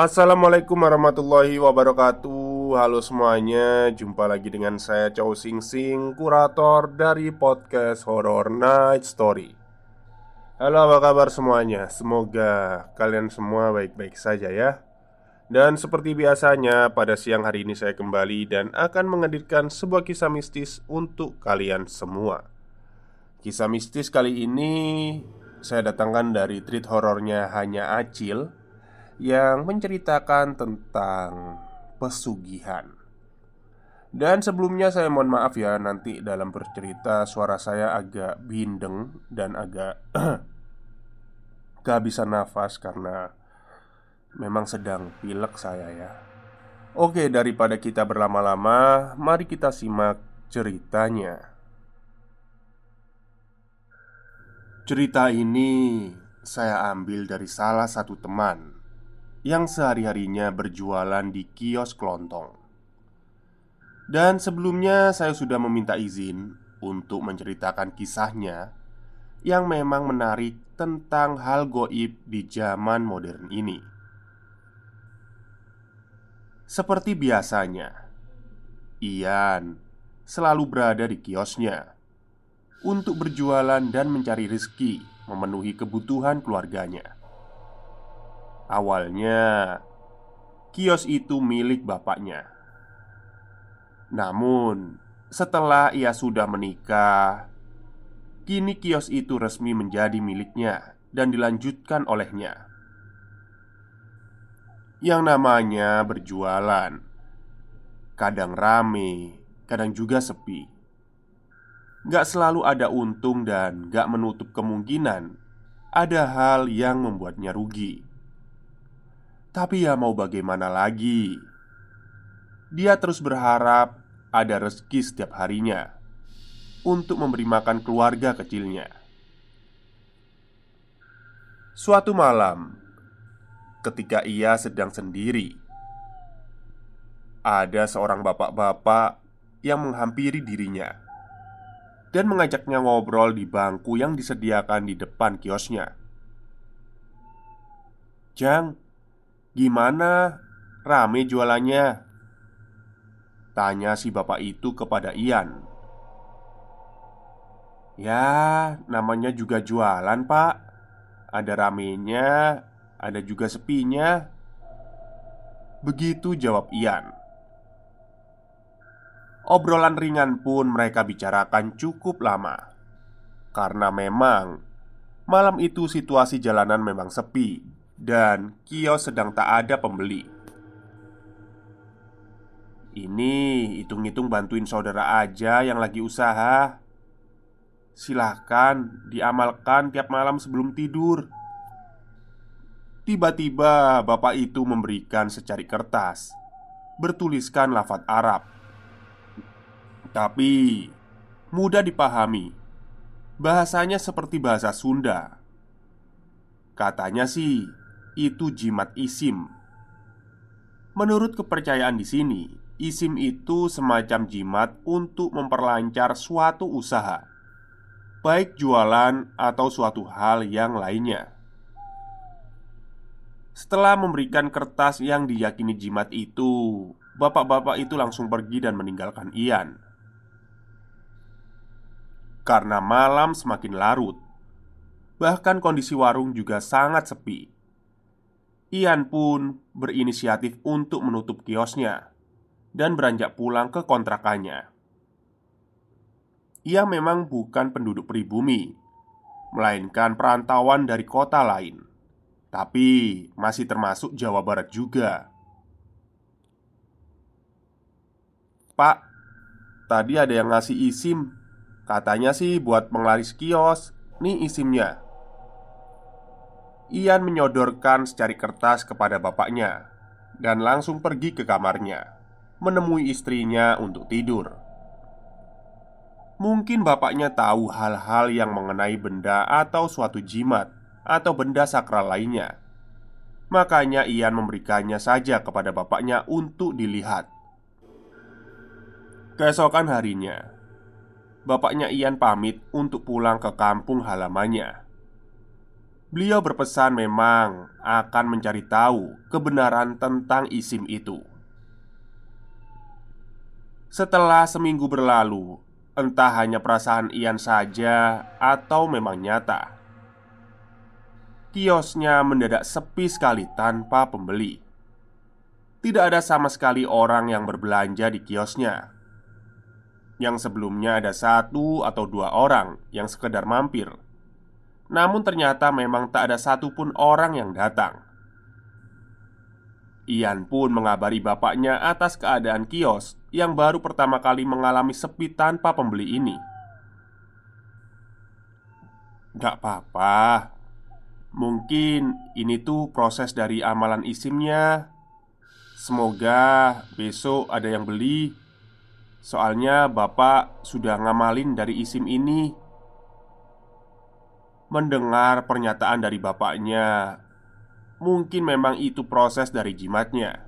Assalamualaikum warahmatullahi wabarakatuh. Halo semuanya Jumpa lagi dengan saya Chow Sing Sing Kurator dari podcast Horror Night Story. Halo apa kabar semuanya? Semoga kalian semua baik-baik saja ya. Dan seperti biasanya pada siang hari ini saya kembali Dan akan menghadirkan sebuah kisah mistis untuk kalian semua. Kisah mistis kali ini Saya datangkan dari treat horornya Hanya Acil yang menceritakan tentang pesugihan. Dan sebelumnya saya mohon maaf ya nanti dalam bercerita suara saya agak bindeng dan agak kehabisan nafas karena memang sedang pilek saya ya. Oke, daripada kita berlama-lama, mari kita simak ceritanya. Cerita ini saya ambil dari salah satu teman yang sehari-harinya berjualan di kios kelontong. Dan sebelumnya saya sudah meminta izin untuk menceritakan kisahnya yang memang menarik tentang hal goib di zaman modern ini. Seperti biasanya, Ian selalu berada di kiosnya untuk berjualan dan mencari rezeki memenuhi kebutuhan keluarganya. Awalnya, kios itu milik bapaknya. Namun, setelah ia sudah menikah, kini kios itu resmi menjadi miliknya dan dilanjutkan olehnya. Yang namanya berjualan, kadang rame, kadang juga sepi. Gak selalu ada untung dan gak menutup kemungkinan ada hal yang membuatnya rugi. Tapi ya mau bagaimana lagi? Dia terus berharap ada rezeki setiap harinya Untuk memberi makan keluarga kecilnya. Suatu malam Ketika ia sedang sendiri Ada seorang bapak-bapak yang menghampiri dirinya Dan mengajaknya ngobrol di bangku yang disediakan di depan kiosnya. Jang, Gimana? Rame jualannya? Tanya si bapak itu kepada Ian. Ya, namanya juga jualan pak. Ada ramenya, ada juga sepinya. Begitu jawab Ian. Obrolan ringan pun mereka bicarakan cukup lama. Karena memang Malam itu situasi jalanan memang sepi dan kios sedang tak ada pembeli. Ini hitung-hitung bantuin saudara aja yang lagi usaha. Silahkan diamalkan tiap malam sebelum tidur. Tiba-tiba bapak itu memberikan secari kertas bertuliskan lafat Arab, tapi mudah dipahami. Bahasanya seperti bahasa Sunda. Katanya sih, itu jimat isim. Menurut kepercayaan di sini, isim itu semacam jimat untuk memperlancar suatu usaha, baik jualan atau suatu hal yang lainnya. Setelah memberikan kertas yang diyakini jimat itu, bapak-bapak itu langsung pergi dan meninggalkan Ian. Karena malam semakin larut, bahkan kondisi warung juga sangat sepi. Ian pun berinisiatif untuk menutup kiosnya dan beranjak pulang ke kontrakannya. Ia memang bukan penduduk pribumi, melainkan perantauan dari kota lain tapi masih termasuk Jawa Barat juga. Pak, tadi ada yang ngasih isim. Katanya sih buat penglaris kios. Nih isimnya. Ian menyodorkan secari kertas kepada bapaknya dan langsung pergi ke kamarnya, menemui istrinya untuk tidur. Mungkin bapaknya tahu hal-hal yang mengenai benda atau suatu jimat atau benda sakral lainnya. Makanya Ian memberikannya saja kepada bapaknya untuk dilihat. Keesokan harinya, bapaknya Ian pamit untuk pulang ke kampung halamannya. Beliau berpesan memang akan mencari tahu kebenaran tentang isim itu. Setelah seminggu berlalu, entah hanya perasaan Ian saja atau memang nyata kiosnya mendadak sepi sekali tanpa pembeli. Tidak ada sama sekali orang yang berbelanja di kiosnya. Yang sebelumnya ada satu atau dua orang yang sekedar mampir. Namun ternyata memang tak ada satupun orang yang datang. Ian pun mengabari bapaknya atas keadaan kios yang baru pertama kali mengalami sepi tanpa pembeli ini. Gak apa-apa, Mungkin ini tuh proses dari amalan isimnya Semoga besok ada yang beli Soalnya bapak sudah ngamalin dari isim ini Mendengar pernyataan dari bapaknya. Mungkin memang itu proses dari jimatnya.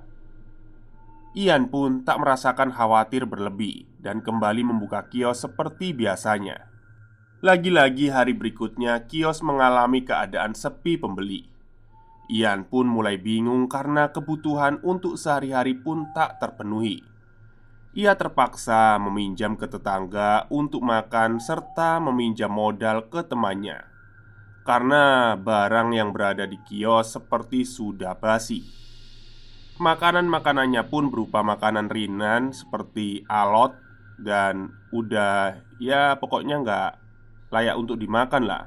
Ian pun tak merasakan khawatir berlebih Dan kembali membuka kios seperti biasanya. Lagi-lagi hari berikutnya kios mengalami keadaan sepi pembeli. Ian pun mulai bingung karena kebutuhan untuk sehari-hari pun tak terpenuhi. Ia terpaksa meminjam ke tetangga untuk makan serta meminjam modal ke temannya Karena barang yang berada di kios seperti sudah basi Makanan-makanannya pun berupa makanan ringan seperti alot dan udah ya pokoknya nggak layak untuk dimakan lah.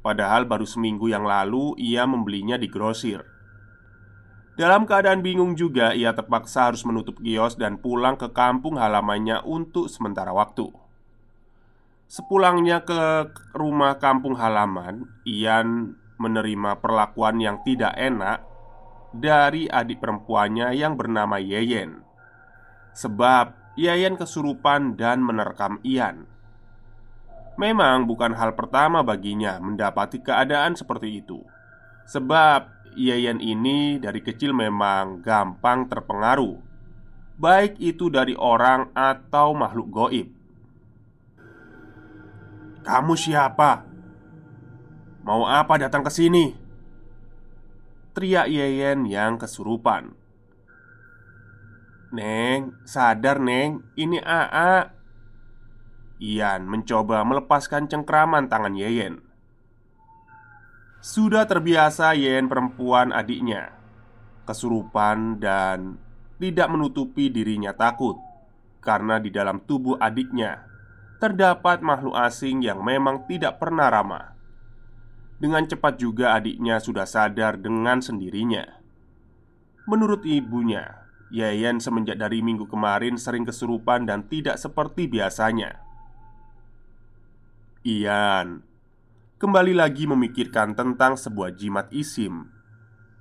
Padahal baru seminggu yang lalu ia membelinya di grosir. Dalam keadaan bingung juga, ia terpaksa harus menutup kios dan pulang ke kampung halamannya untuk sementara waktu. Sepulangnya ke rumah kampung halaman, Ian menerima perlakuan yang tidak enak dari adik perempuannya yang bernama Yeyen. Sebab Yeyen kesurupan dan menerkam Ian. Memang bukan hal pertama baginya mendapati keadaan seperti itu Sebab Yayan ini dari kecil memang gampang terpengaruh Baik itu dari orang atau makhluk goib Kamu siapa? Mau apa datang ke sini? Teriak Yayan yang kesurupan. Neng, sadar Neng, ini AA Ian mencoba melepaskan cengkraman tangan Yeyen. Sudah terbiasa Yeyen perempuan adiknya. Kesurupan dan tidak menutupi dirinya takut Karena di dalam tubuh adiknya Terdapat makhluk asing yang memang tidak pernah ramah. Dengan cepat juga adiknya sudah sadar dengan sendirinya. Menurut ibunya, Yayan semenjak dari minggu kemarin sering kesurupan dan tidak seperti biasanya. Ian kembali lagi memikirkan tentang sebuah jimat isim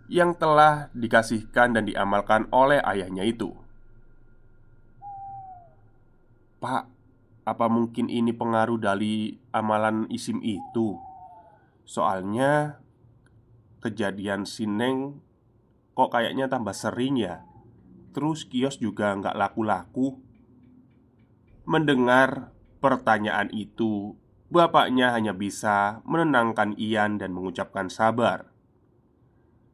yang telah dikasihkan dan diamalkan oleh ayahnya itu. Pak, apa mungkin ini pengaruh dari amalan isim itu? Soalnya kejadian sineng kok kayaknya tambah sering ya. Terus kios juga nggak laku-laku. Mendengar pertanyaan itu Bapaknya hanya bisa menenangkan Ian dan mengucapkan sabar.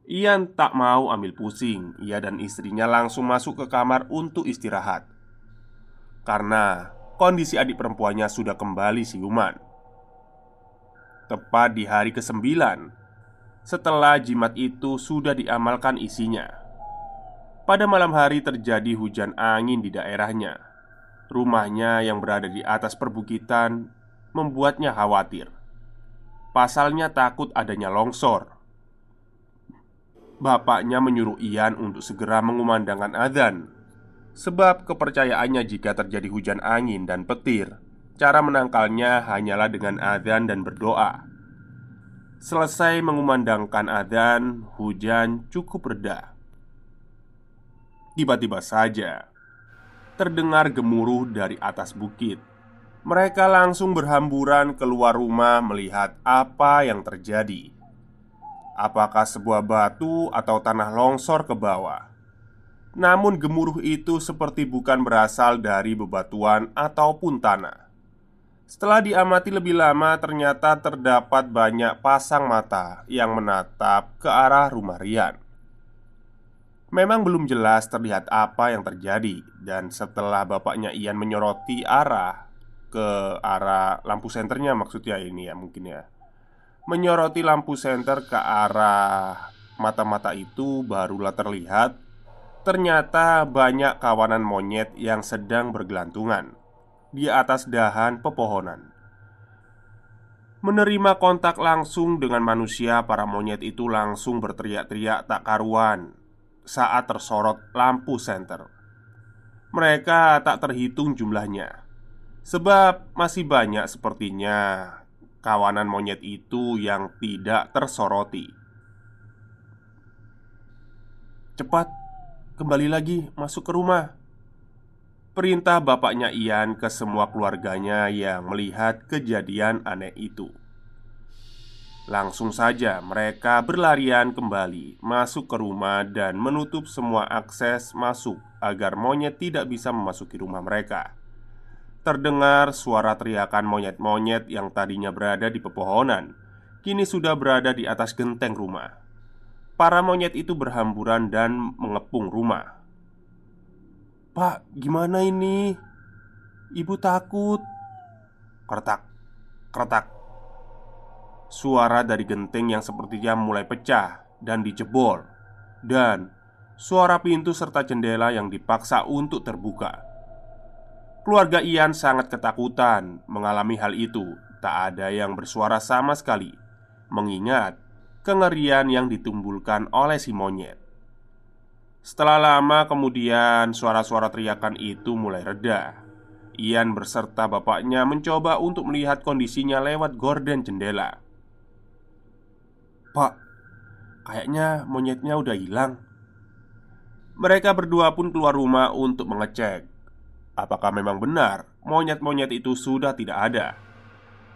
Ian tak mau ambil pusing. Ia dan istrinya langsung masuk ke kamar untuk istirahat. Karena kondisi adik perempuannya sudah kembali siuman. Tepat di hari ke-9 Setelah jimat itu sudah diamalkan isinya. Pada malam hari terjadi hujan angin di daerahnya. Rumahnya yang berada di atas perbukitan Membuatnya khawatir. Pasalnya takut adanya longsor. Bapaknya menyuruh Ian untuk segera mengumandangkan adzan Sebab kepercayaannya jika terjadi hujan angin dan petir Cara menangkalnya hanyalah dengan adzan dan berdoa. Selesai mengumandangkan adzan, hujan cukup reda. Tiba-tiba saja terdengar gemuruh dari atas bukit. Mereka langsung berhamburan keluar rumah melihat apa yang terjadi. Apakah sebuah batu atau tanah longsor ke bawah? Namun, gemuruh itu seperti bukan berasal dari bebatuan ataupun tanah. Setelah diamati lebih lama, ternyata terdapat banyak pasang mata yang menatap ke arah rumah Rian. Memang belum jelas terlihat apa yang terjadi, dan setelah bapaknya Ian menyoroti arah ke arah lampu senternya, maksudnya ini ya, mungkin ya, menyoroti lampu senter ke arah mata-mata itu, barulah terlihat ternyata banyak kawanan monyet yang sedang bergelantungan di atas dahan pepohonan. Menerima kontak langsung dengan manusia, para monyet itu langsung berteriak-teriak tak karuan saat tersorot lampu senter. Mereka tak terhitung jumlahnya, sebab masih banyak sepertinya kawanan monyet itu yang tidak tersoroti. Cepat, kembali lagi masuk ke rumah. Perintah bapaknya Ian ke semua keluarganya yang melihat kejadian aneh itu. Langsung saja mereka berlarian kembali masuk ke rumah dan menutup semua akses masuk agar monyet tidak bisa memasuki rumah mereka. Terdengar suara teriakan monyet-monyet yang tadinya berada di pepohonan, kini sudah berada di atas genteng rumah. Para monyet itu berhamburan dan mengepung rumah. Pak, gimana ini? Ibu takut Kertak Kertak Suara dari genteng yang sepertinya mulai pecah dan dijebol Dan suara pintu serta jendela yang dipaksa untuk terbuka Keluarga Ian sangat ketakutan mengalami hal itu Tak ada yang bersuara sama sekali Mengingat kengerian yang ditumbulkan oleh si monyet setelah lama kemudian, suara-suara teriakan itu mulai reda. Ian berserta bapaknya mencoba untuk melihat kondisinya lewat gorden jendela. "Pak, kayaknya monyetnya udah hilang." Mereka berdua pun keluar rumah untuk mengecek apakah memang benar monyet-monyet itu sudah tidak ada.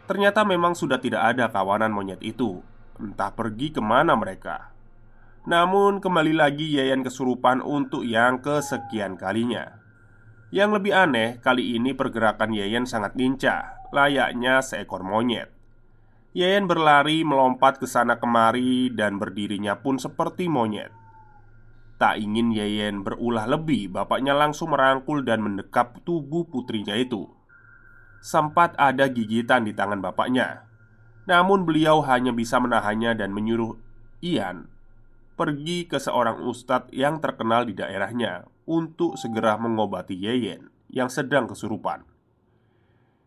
Ternyata memang sudah tidak ada kawanan monyet itu, entah pergi ke mana mereka. Namun kembali lagi Yayan kesurupan untuk yang kesekian kalinya. Yang lebih aneh, kali ini pergerakan Yayan sangat lincah Layaknya seekor monyet. Yayan berlari melompat ke sana kemari dan berdirinya pun seperti monyet. Tak ingin Yayan berulah lebih Bapaknya langsung merangkul dan mendekap tubuh putrinya itu. Sempat ada gigitan di tangan bapaknya Namun beliau hanya bisa menahannya dan menyuruh Ian pergi ke seorang ustadz yang terkenal di daerahnya untuk segera mengobati Yeyen yang sedang kesurupan.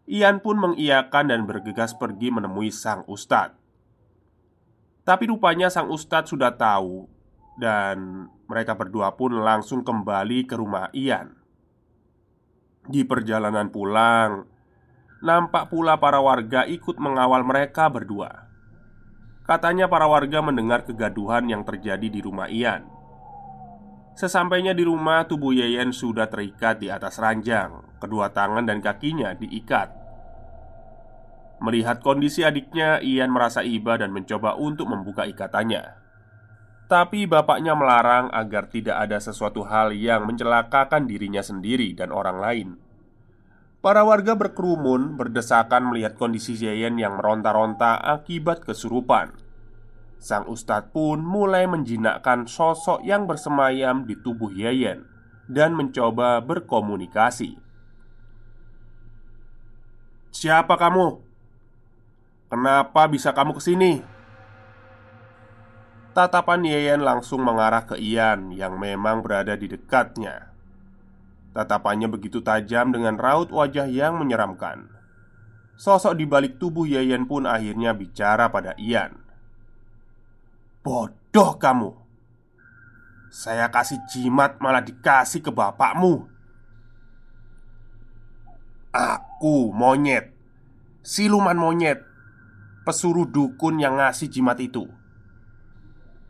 Ian pun mengiyakan dan bergegas pergi menemui sang ustadz. Tapi rupanya sang ustadz sudah tahu dan mereka berdua pun langsung kembali ke rumah Ian. Di perjalanan pulang, nampak pula para warga ikut mengawal mereka berdua. Katanya para warga mendengar kegaduhan yang terjadi di rumah Ian Sesampainya di rumah, tubuh Yeyen sudah terikat di atas ranjang. Kedua tangan dan kakinya diikat. Melihat kondisi adiknya, Ian merasa iba dan mencoba untuk membuka ikatannya. Tapi bapaknya melarang agar tidak ada sesuatu hal yang mencelakakan dirinya sendiri dan orang lain. Para warga berkerumun berdesakan melihat kondisi Yeyen yang meronta-ronta akibat kesurupan. Sang ustadz pun mulai menjinakkan sosok yang bersemayam di tubuh Yeyen dan mencoba berkomunikasi. "Siapa kamu? Kenapa bisa kamu ke sini?" Tatapan Yeyen langsung mengarah ke Ian yang memang berada di dekatnya. Tatapannya begitu tajam dengan raut wajah yang menyeramkan. Sosok di balik tubuh Yeyen pun akhirnya bicara pada Ian. Bodoh kamu. Saya kasih jimat malah dikasih ke bapakmu. Aku monyet. Siluman monyet. Pesuruh dukun yang ngasih jimat itu.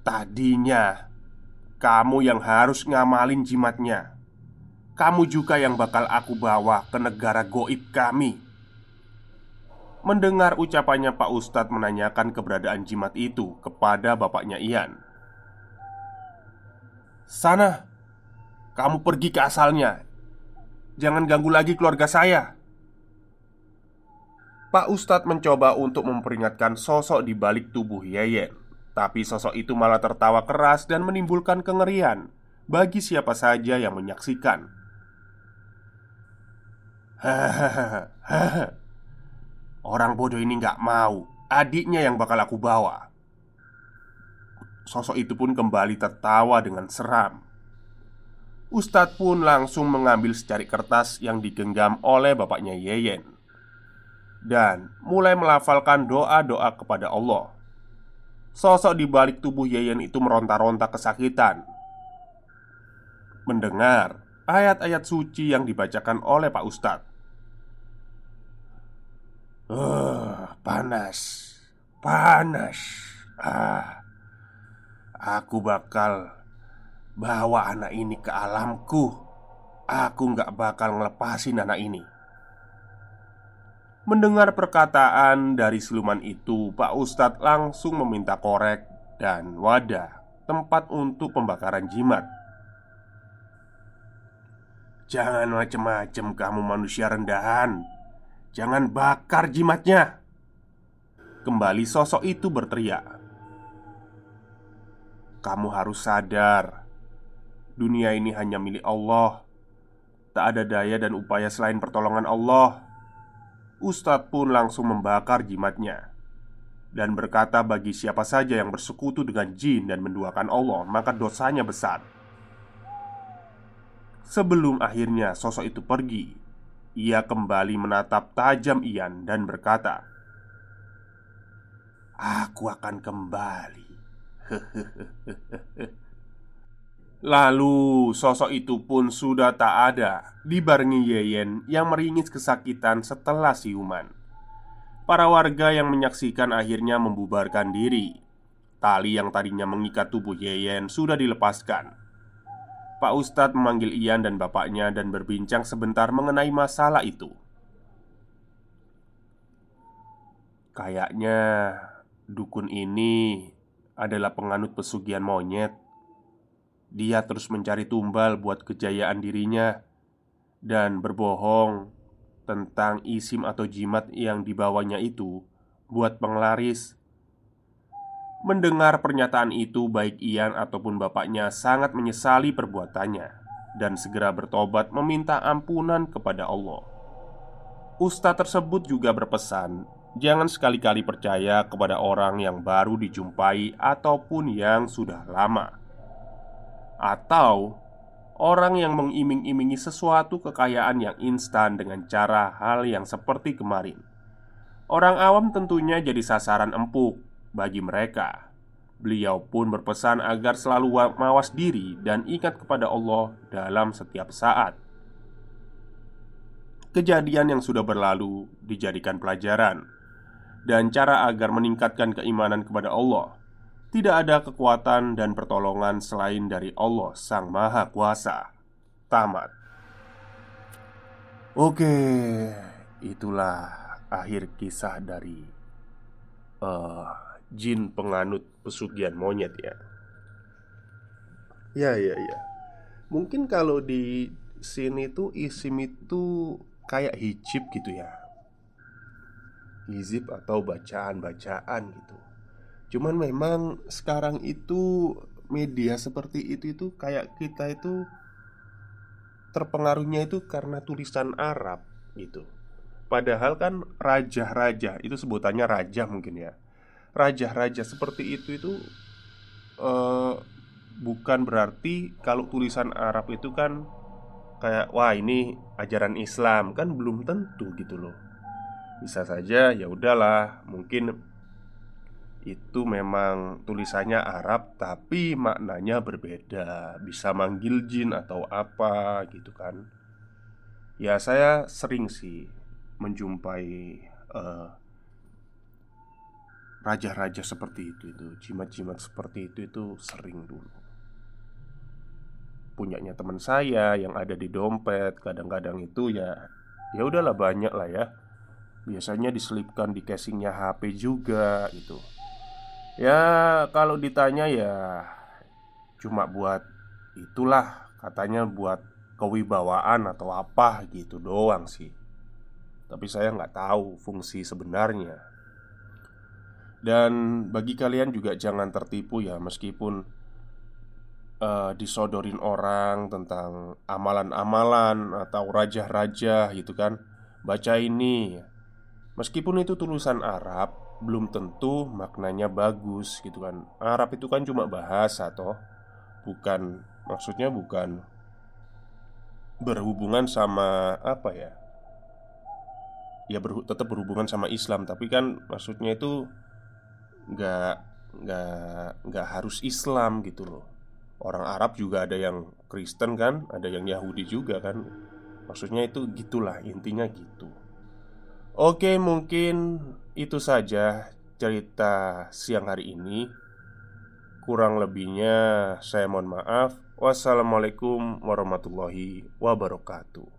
Tadinya Kamu yang harus ngamalin jimatnya Kamu juga yang bakal aku bawa ke negara goib kami. Mendengar ucapannya Pak Ustadz menanyakan keberadaan jimat itu kepada bapaknya Ian. Sana Kamu pergi ke asalnya. Jangan ganggu lagi keluarga saya. Pak Ustadz mencoba untuk memperingatkan sosok di balik tubuh Yeyen. Tapi sosok itu malah tertawa keras dan menimbulkan kengerian Bagi siapa saja yang menyaksikan Orang bodoh ini nggak mau Adiknya yang bakal aku bawa. Sosok itu pun kembali tertawa dengan seram. Ustadz pun langsung mengambil secari kertas yang digenggam oleh bapaknya Yeyen Dan mulai melafalkan doa-doa kepada Allah. Sosok di balik tubuh Yeyen itu meronta-ronta kesakitan. Mendengar ayat-ayat suci yang dibacakan oleh Pak Ustadz Uh, panas, panas. Ah, aku bakal bawa anak ini ke alamku. Aku nggak bakal ngelepasin anak ini. Mendengar perkataan dari siluman itu, Pak Ustadz langsung meminta korek dan wadah tempat untuk pembakaran jimat. Jangan macem-macem kamu manusia rendahan Jangan bakar jimatnya. Kembali sosok itu berteriak. Kamu harus sadar Dunia ini hanya milik Allah. Tak ada daya dan upaya selain pertolongan Allah. Ustadz pun langsung membakar jimatnya Dan berkata bagi siapa saja yang bersekutu dengan jin dan menduakan Allah Maka dosanya besar. Sebelum akhirnya sosok itu pergi ia kembali menatap tajam Ian dan berkata, "Aku akan kembali." Lalu sosok itu pun sudah tak ada Dibarengi Yeyen yang meringis kesakitan setelah siuman. Para warga yang menyaksikan akhirnya membubarkan diri. Tali yang tadinya mengikat tubuh Yeyen sudah dilepaskan Pak Ustadz memanggil Ian dan bapaknya dan berbincang sebentar mengenai masalah itu. Kayaknya dukun ini adalah penganut pesugihan monyet. Dia terus mencari tumbal buat kejayaan dirinya dan berbohong tentang isim atau jimat yang dibawanya itu buat penglaris Mendengar pernyataan itu, baik Ian ataupun bapaknya sangat menyesali perbuatannya dan segera bertobat meminta ampunan kepada Allah. Ustadz tersebut juga berpesan, jangan sekali-kali percaya kepada orang yang baru dijumpai ataupun yang sudah lama, atau orang yang mengiming-imingi sesuatu kekayaan yang instan dengan cara hal yang seperti kemarin. Orang awam tentunya jadi sasaran empuk bagi mereka. Beliau pun berpesan agar selalu mawas diri dan ingat kepada Allah dalam setiap saat. Kejadian yang sudah berlalu dijadikan pelajaran dan cara agar meningkatkan keimanan kepada Allah. Tidak ada kekuatan dan pertolongan selain dari Allah Sang Maha Kuasa. Tamat. Oke, itulah akhir kisah dari uh, jin penganut pesugihan monyet ya. Ya, ya, ya. Mungkin kalau di sini tuh isim itu kayak hijib gitu ya Hizib atau bacaan-bacaan gitu Cuman memang sekarang itu media seperti itu itu kayak kita itu terpengaruhnya itu karena tulisan Arab gitu Padahal kan raja-raja itu sebutannya raja mungkin ya Raja-raja seperti itu itu uh, Bukan berarti kalau tulisan Arab itu kan Kayak wah ini ajaran Islam. Kan belum tentu gitu loh. Bisa saja ya udahlah Mungkin itu memang tulisannya Arab Tapi maknanya berbeda. Bisa manggil jin atau apa gitu kan. Ya saya sering sih menjumpai eh, raja-raja seperti itu itu jimat-jimat seperti itu itu sering dulu. Punyanya teman saya yang ada di dompet kadang-kadang itu ya ya udahlah banyak lah ya. Biasanya diselipkan di casingnya HP juga itu ya kalau ditanya ya cuma buat itulah katanya buat kewibawaan atau apa gitu doang sih. Tapi saya nggak tahu fungsi sebenarnya Dan bagi kalian juga jangan tertipu ya Meskipun uh, disodorin orang tentang amalan-amalan Atau raja-raja gitu kan. Baca ini. Meskipun itu tulisan Arab Belum tentu maknanya bagus gitu kan. Arab itu kan cuma bahasa toh. Bukan Maksudnya bukan Berhubungan sama apa ya? Ya ber, tetap berhubungan sama Islam tapi kan maksudnya itu nggak nggak nggak harus Islam gitu loh. Orang Arab juga ada yang Kristen kan ada yang Yahudi juga kan. Maksudnya itu gitulah intinya gitu. Oke mungkin itu saja cerita siang hari ini. Kurang lebihnya saya mohon maaf. Wassalamualaikum warahmatullahi wabarakatuh